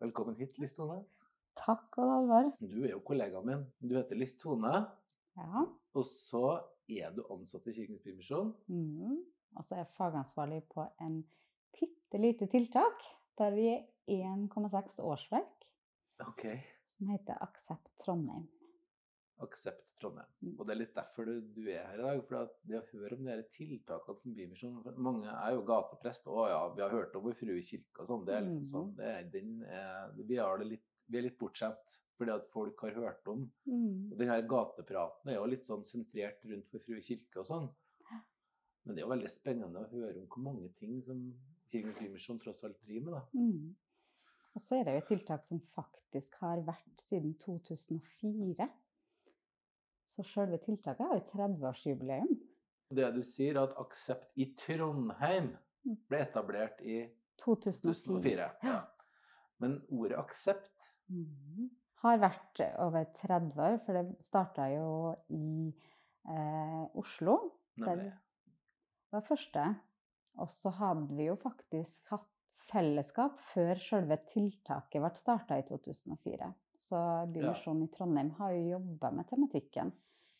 Velkommen hit, Liss Tone. Takk, Odd Alvar. Du er jo kollegaen min. Du heter Liss Tone, Ja. og så er du ansatt i Kirkens Bymisjon. Mm. Og så er jeg fagansvarlig på en bitte lite tiltak der vi er 1,6 årsverk, Ok. som heter Aksept Trondheim. Aksept Trondheim. Mm. Og det er litt derfor du, du er her i dag. For at det å høre om de tiltakene som Bymisjonen for Mange er jo gateprest. Å ja, vi har hørt om Vår Frue kirke og sånn. Det er liksom Mhm. sånn. Det er, den er, vi, er det litt, vi er litt bortskjemt fordi at folk har hørt om. Mm. Og den her gatepraten er jo litt sånn sentrert rundt Vår Frue kirke og sånn. Men det er jo veldig spennende å høre om hvor mange ting som Kirkens Bymisjon tross alt driver med, da. Mm. Og så er det jo et tiltak som faktisk har vært siden 2004. Så selve tiltaket har jo 30-årsjubileum. Det du sier, at Aksept i Trondheim Mm. ble etablert i 2004. 2004. Ja. Men ordet aksept Mhm. Har vært over 30 år, for det starta jo i eh, Oslo. nemlig. Der var første. Og så hadde vi jo faktisk hatt fellesskap før selve tiltaket ble starta i 2004. Så Bymisjonen i Trondheim har jo jobba med tematikken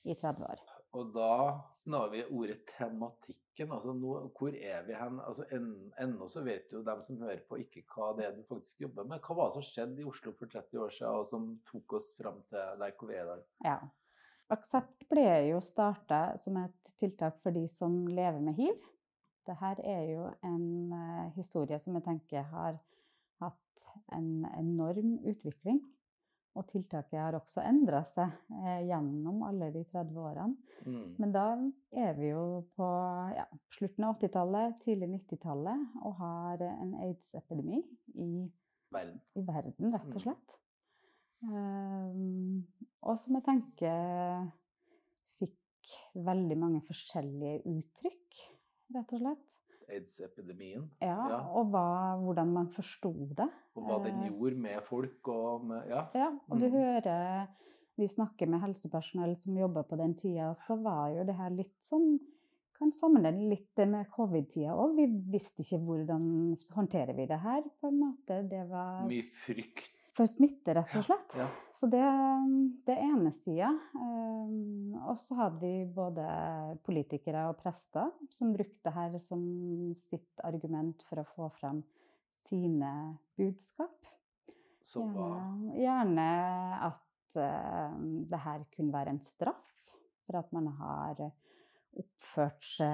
i 30 år. Og da snarer vi ordet tematikken. altså nå, Hvor er vi hen? altså en- Ennå så vet jo dem som hører på, ikke hva det er du faktisk jobber med. Hva var det som skjedde i Oslo for 30 år siden, og som tok oss fram til der hvor vi er i dag? Ja. Aksept ble jo starta som et tiltak for de som lever med hiv. Dette er jo en eh, historie som jeg tenker har hatt en enorm utvikling. Og tiltaket har også endra seg eh, gjennom alle de 30 årene. Mm. Men da er vi jo på ja, slutten av 80-tallet, tidlig 90-tallet, og har en aids-epidemi i i verden, rett Mm. og slett. Ehm, og som jeg tenker fikk veldig mange forskjellige uttrykk, rett og slett. Aids-epidemien. Ja, Ja. Og hva, hvordan man forsto det. Og hva den Eh, gjorde med folk og med Ja. Ja, og du Mm. hører Vi snakker med helsepersonell som jobber på den tida, så var jo det her litt sånn Kan sammenligne litt med covid-tida òg. Vi visste ikke hvordan håndterer vi det her, på en måte. Det var Mye frykt. For smitte, rett og slett. Ja. Så det, det er ene sida. Um, og så hadde vi både politikere og prester som brukte dette som sitt argument for å få fram sine budskap. Gjerne, gjerne at uh, det her kunne være en straff for at man har oppført seg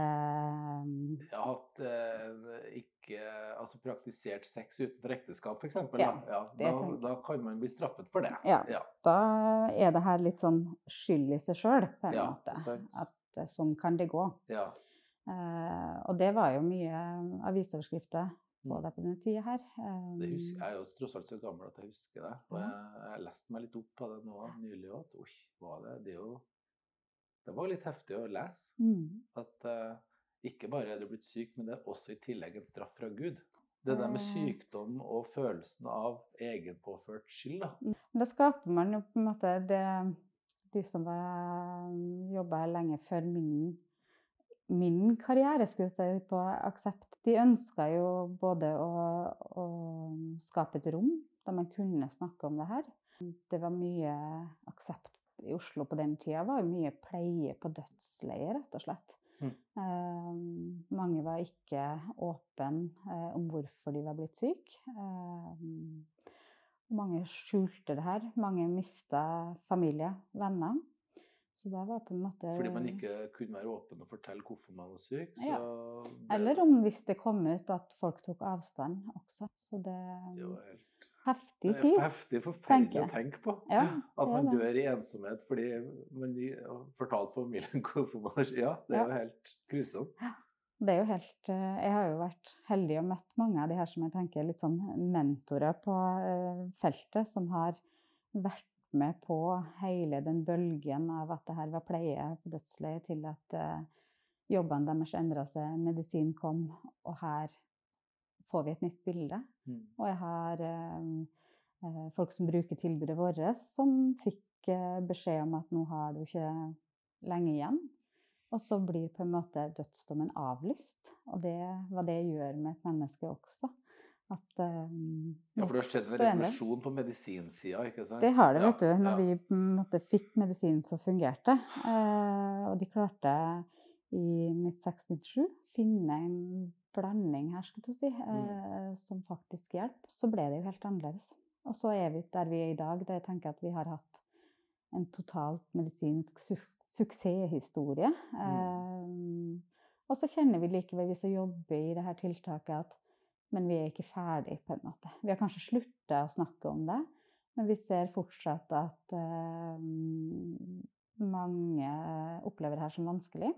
ja, har hatt eh, ikke altså praktisert sex utenfor ekteskap, f.eks. Ja, Ja, da, da kan man bli straffet for det. Ja. Ja. Da er det her litt sånn skyld i seg sjøl, på en Ja, måte. sant. At eh, sånn kan det gå. ja. Eh, og det var jo mye avisoverskrifter på Mm. det på den tida her. Det husker, Um, jeg er jo tross alt så gammel at jeg husker det. Og jeg, jeg leste meg litt opp på det nå nylig òg. Oi, var det Det er jo Det var litt heftig å lese. mm, At uh, ikke bare er du blitt syk, men det er også i tillegg en straff fra Gud. Det der med Eh. sykdom og følelsen av egenpåført skyld, da. Da skaper man jo på en måte det De som jobba lenge før min, min karriere skulle jeg si, på Aksept, de ønska jo både å, å skape et rom der man kunne snakke om det her. Det var mye aksept i Oslo på den tida. var jo mye pleie på dødsleie, rett og slett. Mm. Eh, mange var ikke åpne eh, om hvorfor de var blitt syke. Eh, mange skjulte det her. Mange mista familie, venner. Så det var på en måte Fordi man ikke kunne være åpen og fortelle hvorfor man var syk. Så Ja. det, Eller om hvis det kom ut at folk tok avstand også. Så det det var helt Heftig tid. heftig, forferdelig å tenke på. Ja, At man det. dør i ensomhet fordi man har fortalt familien hvorfor man. Ja, det er Ja. jo helt grusomt. Det er jo helt eh, Jeg har jo vært heldig og møtt mange av de her som jeg tenker er litt sånn mentorer på eh, feltet, som har vært med på hele den bølgen av at det her var pleie på dødsleiet, til at eh, jobbene deres endra seg, medisin kom, og her får vi et nytt bilde. Mm. Og jeg har eh, eh, folk som bruker tilbudet vårt, som fikk eh, beskjed om at nå har du ikke lenge igjen. Og så blir på en måte dødsdommen avlyst. Og det, hva det gjør med et menneske også. at um, Ja, for det har skjedd en revolusjon på medisinsida, ikke sant? Det har det, Ja, vet du. Når ja. vi måte fikk medisin som fungerte. Eh, og de klarte i 1967 finne en blanding her, skulle du si, mm. som faktisk hjelper. Så ble det jo helt annerledes. Og så er vi der vi er i dag. Det jeg tenker at vi har hatt en totalt medisinsk su suksesshistorie. Eh, og så kjenner vi likevel, vi som jobber i dette tiltaket, at men vi er ikke ferdig, på en måte. Vi har kanskje slutta å snakke om det, men vi ser fortsatt at eh, mange opplever det her som vanskelig.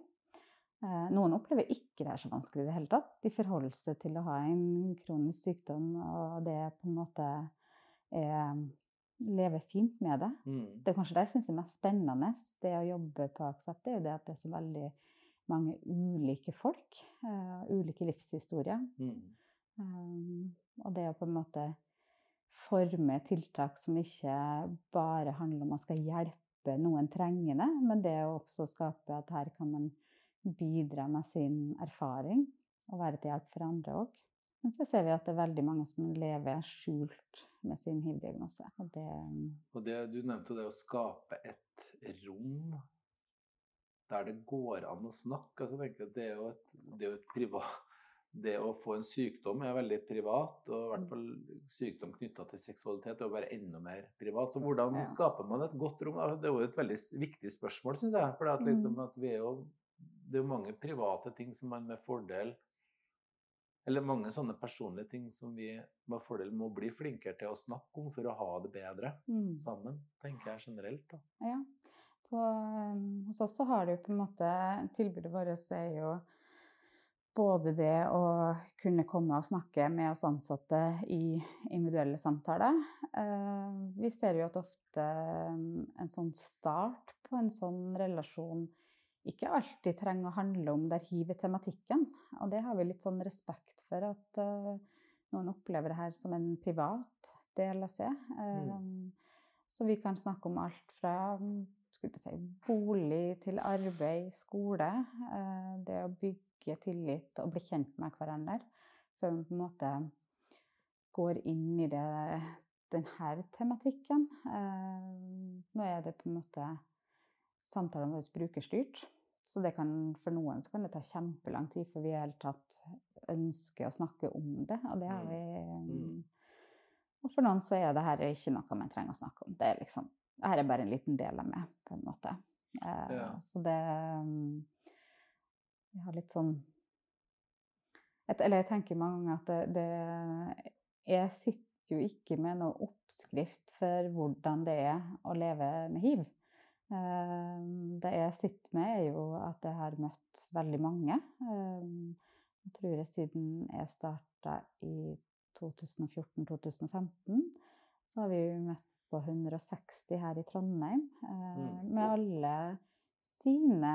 Eh, noen opplever ikke det er så vanskelig i det hele tatt. De forholder seg til å ha en kronisk sykdom, og det på en måte er lever fint med det. Mm. Det er kanskje det jeg syns er mest spennende, det å jobbe på Aksept, det er jo det at det er så veldig mange ulike folk. Uh, ulike livshistorier. Mm. Um, og det å på en måte forme tiltak som ikke bare handler om at man skal hjelpe noen trengende, men det å også skape at her kan man bidra med sin erfaring og være til hjelp for andre òg. Men så ser vi at det er veldig mange som lever skjult med sin hiv-diagnose. Og det Og det, du nevnte det å skape et rom der det går an å snakke. Altså, jeg at det er jo et, det er et privat Det å få en sykdom er veldig privat, og i hvert fall sykdom knytta til seksualitet er jo bare enda mer privat. Så hvordan skaper man et godt rom? Det er jo et veldig viktig spørsmål, syns jeg. For at liksom at vi er jo Det er jo mange private ting som man med fordel Eller mange sånne personlige ting som vi med fordel må bli flinkere til å snakke om for å ha det bedre mm. sammen, tenker jeg generelt. da. Ja. På, um, hos oss så har det jo på en måte Tilbudet vårt er jo både det å kunne komme og snakke med oss ansatte i individuelle samtaler. Eh, vi ser jo at ofte um, en sånn start på en sånn relasjon ikke alltid trenger å handle om der hiv er tematikken. Og det har vi litt sånn respekt for, at uh, noen opplever det her som en privat del av seg. Eh, Så vi kan snakke om alt fra mm, si, bolig til arbeid, skole. Uh, Det å bygge tillit og bli kjent med hverandre. Før vi på en måte går inn i det, denne tematikken. Nå er det på en måte samtalen våre brukerstyrt. Så det kan, for noen så kan det ta kjempelang tid før vi i det hele tatt ønsker å snakke om det. Og det har Mm. vi Mm. Og for noen så er det her ikke noe man trenger å snakke om. Det er liksom, her er bare en liten del av meg, på en måte. Eh, Ja. Så det Jeg har litt sånn et, Eller jeg tenker mange ganger at det, det Jeg sitter jo ikke med noe oppskrift for hvordan det er å leve med hiv. Eh, Det jeg sitter med, er jo at jeg har møtt veldig mange. Eh, Jeg tror jeg siden jeg starta i 2014-2015, så har vi møtt på 160 her i Trondheim. eh, Mm. Med alle sine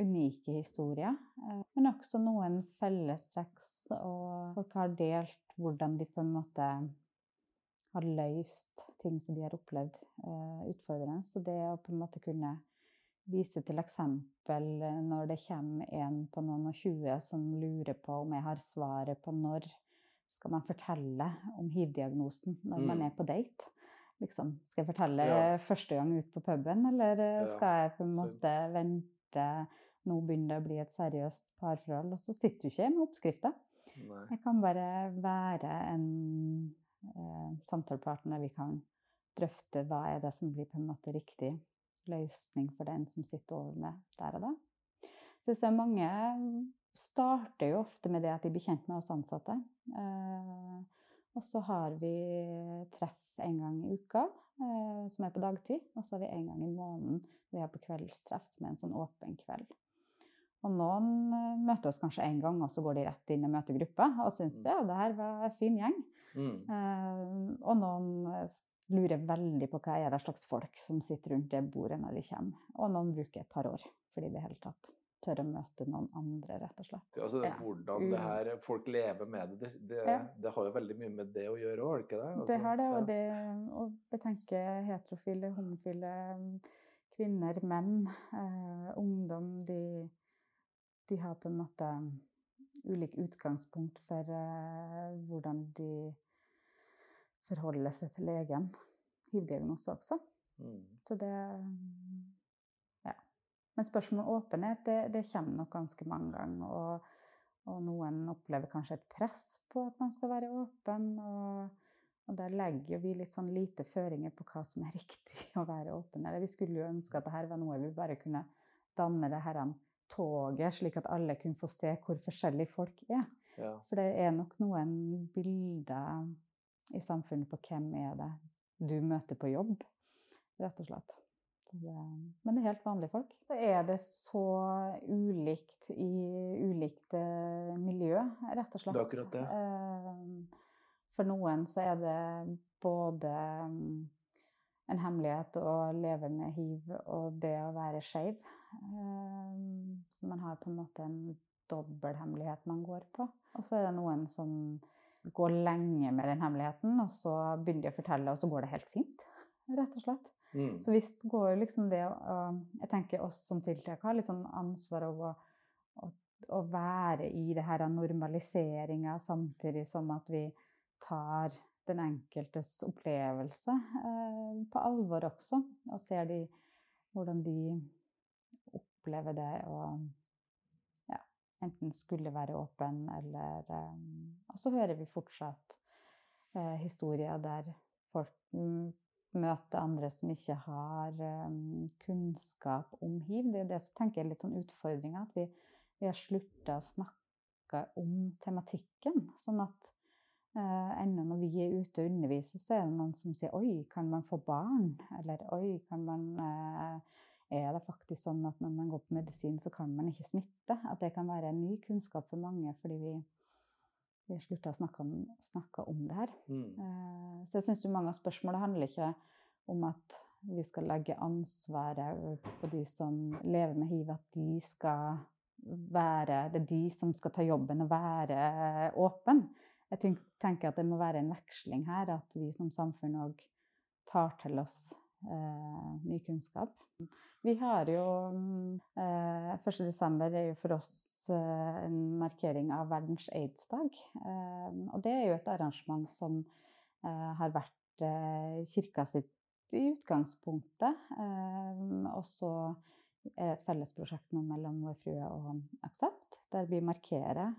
unike historier. eh, Men også noen fellestrekk, og folk har delt hvordan de på en måte har løst ting som de har opplevd eh, utfordrende. Så det å på en måte kunne vise til eksempel eh, når det kommer en på noen og 20 som lurer på om jeg har svaret på når skal man fortelle om hiv-diagnosen når man Mm. er på date. Liksom, skal jeg fortelle Ja. første gang ut på puben, eller eh, Ja, skal jeg på en måte måte vente Nå begynner det å bli et seriøst parforhold, og så sitter du ikke med oppskrifta. Jeg kan bare være en samtalepartner. Vi kan drøfte hva er det som blir på en måte riktig løsning for den som sitter over med der og da. Så jeg ser mange starter jo ofte med det at de blir kjent med oss ansatte. Eh, og så har vi treff en gang i uka, eh, som er på dagtid. Og så har vi en gang i måneden vi har på kveldstreff, som er en sånn åpen kveld. Og noen eh, møter oss kanskje én gang, og så går de rett inn og møter gruppa og syns ja, det her var en fin gjeng. Mm. Uh, og noen eh, lurer veldig på hva er det slags folk som sitter rundt det bordet når de kommer. Og noen bruker et par år fordi de i det hele tatt tør å møte noen andre, rett og slett. Altså, Ja. Hvordan det her folk lever med det, det, det, Ja. det har jo veldig mye med det å gjøre òg, har det ikke det? Det Altså, har det, og det å betenke heterofile, homofile, mm, kvinner, menn, eh, ungdom, de, de har på en måte ulik utgangspunkt for eh, hvordan de forholder seg til egen hiv-diagnose også. Mm. Så det Ja. Men spørsmål om åpenhet, det, det kommer nok ganske mange ganger. Og, og, noen opplever kanskje et press på at man skal være åpen. Og, og der legger vi litt sånn lite føringer på hva som er riktig å være åpen. Eller vi skulle jo ønske at dette var noe vi bare kunne danne det her toget, slik at alle kunne få se hvor forskjellige folk er. Ja. For det er nok noen bilder i samfunnet på hvem er det du møter på jobb, rett og slett. Det, men det er helt vanlige folk. Så er det så ulikt i ulikt miljø, rett og slett. Det er akkurat det. Eh, for noen så er det både mm, en hemmelighet å leve med hiv og det å være skeiv. Eh, så man har på en måte en dobbelthemmelighet man går på. Og så er det noen som går lenge med den hemmeligheten, og så begynner de å fortelle, og så går det helt fint. Rett og slett. Mm. Så visst går liksom det og Jeg tenker oss som tiltak har litt sånn ansvar å, å, å være i det her normaliseringa, samtidig som at vi tar den enkeltes opplevelse eh, på alvor også. Og ser de, hvordan de opplever det og enten skulle være åpen eller um, Og så hører vi fortsatt eh, historier der folk møter andre som ikke har eh, kunnskap om hiv. Det er det som tenker jeg er litt sånn utfordringa, at vi, vi har slutta å snakke om tematikken. Sånn at eh, ennå når vi er ute og underviser, så er det noen som sier 'oi, kan man få barn?' Eller 'oi, kan man eh, er det faktisk sånn at når man går på medisin, så kan man ikke smitte. At det kan være en ny kunnskap for mange fordi vi, vi slutta å snakke om, snakke om, det her. Mm. Eh, så jeg syns mange av spørsmålene handler ikke om at vi skal legge ansvaret på de som lever med hiv, at de skal være Det er de som skal ta jobben og være åpen. Jeg tenker at det må være en veksling her, at vi som samfunn òg tar til oss eh, ny kunnskap. Vi har jo eh, 1.12. er jo for oss eh, en markering av verdens aids-dag. Eh, og det er jo et arrangement som eh, har vært kirka sitt i utgangspunktet. Og så et fellesprosjekt nå mellom Vår Frue og Aksept, der vi markerer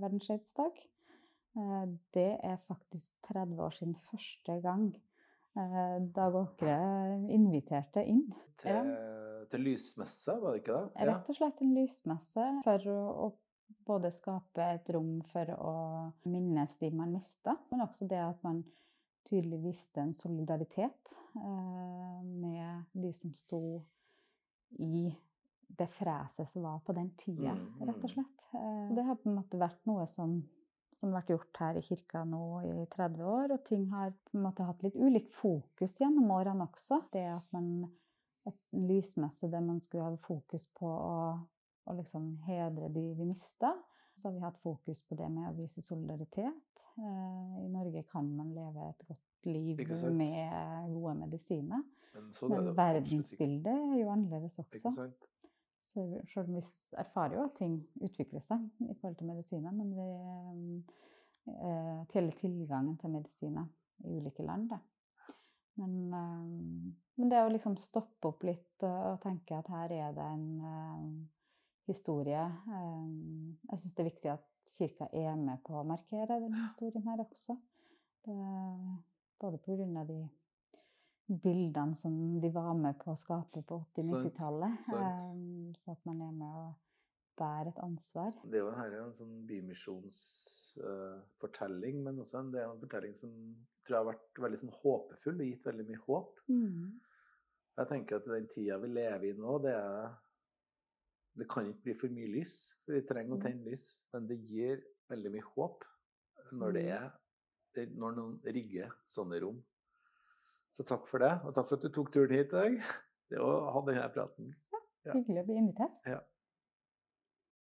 verdens aids-dag. det er faktisk 30 år siden første gang Dag Åkre inviterte inn. Til, ja. til lysmesse, var det ikke det? Rett og slett en lysmesse for å, å både skape et rom for å minnes de man mista, men også det at man tydelig viste en solidaritet eh, med de som sto i det freset som var på den tida, mm, rett og mm. slett. Eh, så det har på en måte vært noe som som har vært gjort her i kirka nå i 30 år. Og ting har på en måte hatt litt ulikt fokus gjennom årene også. Det at man lysmessig lysmesse der man skulle ha fokus på å, å liksom hedre de vi mista. Så har vi hatt fokus på det med å vise solidaritet. Eh, I Norge kan man leve et godt liv med gode medisiner. Men, sånn Men verdensbildet er jo annerledes også. Så selv om vi erfarer jo at ting utvikler seg i forhold til medisiner, men vi eh, teller tilgangen til medisiner i ulike land. Da. Men, eh, men, det å liksom stoppe opp litt og, tenke at her er det en eh, historie eh, Jeg syns det er viktig at kirka er med på å markere denne historien her også. Det, både pga. de bildene som de var med på å skape på 80-90-tallet. Um, så at man er med å bære et ansvar. Det er jo her en sånn bymisjonsfortelling, uh, men også en, det er en fortelling som tror jeg har vært veldig sånn håpefull og gitt veldig mye håp. Mm. Jeg tenker at den tida vi lever i nå, det er Det kan ikke bli for mye lys. Vi trenger å mm. tenne lys. Men det gir veldig mye håp når det mm. er når noen rigger sånne rom. Så takk for det, og takk for at du tok turen hit i dag. Det å ha denne praten. Ja, hyggelig å bli invitert. Ja.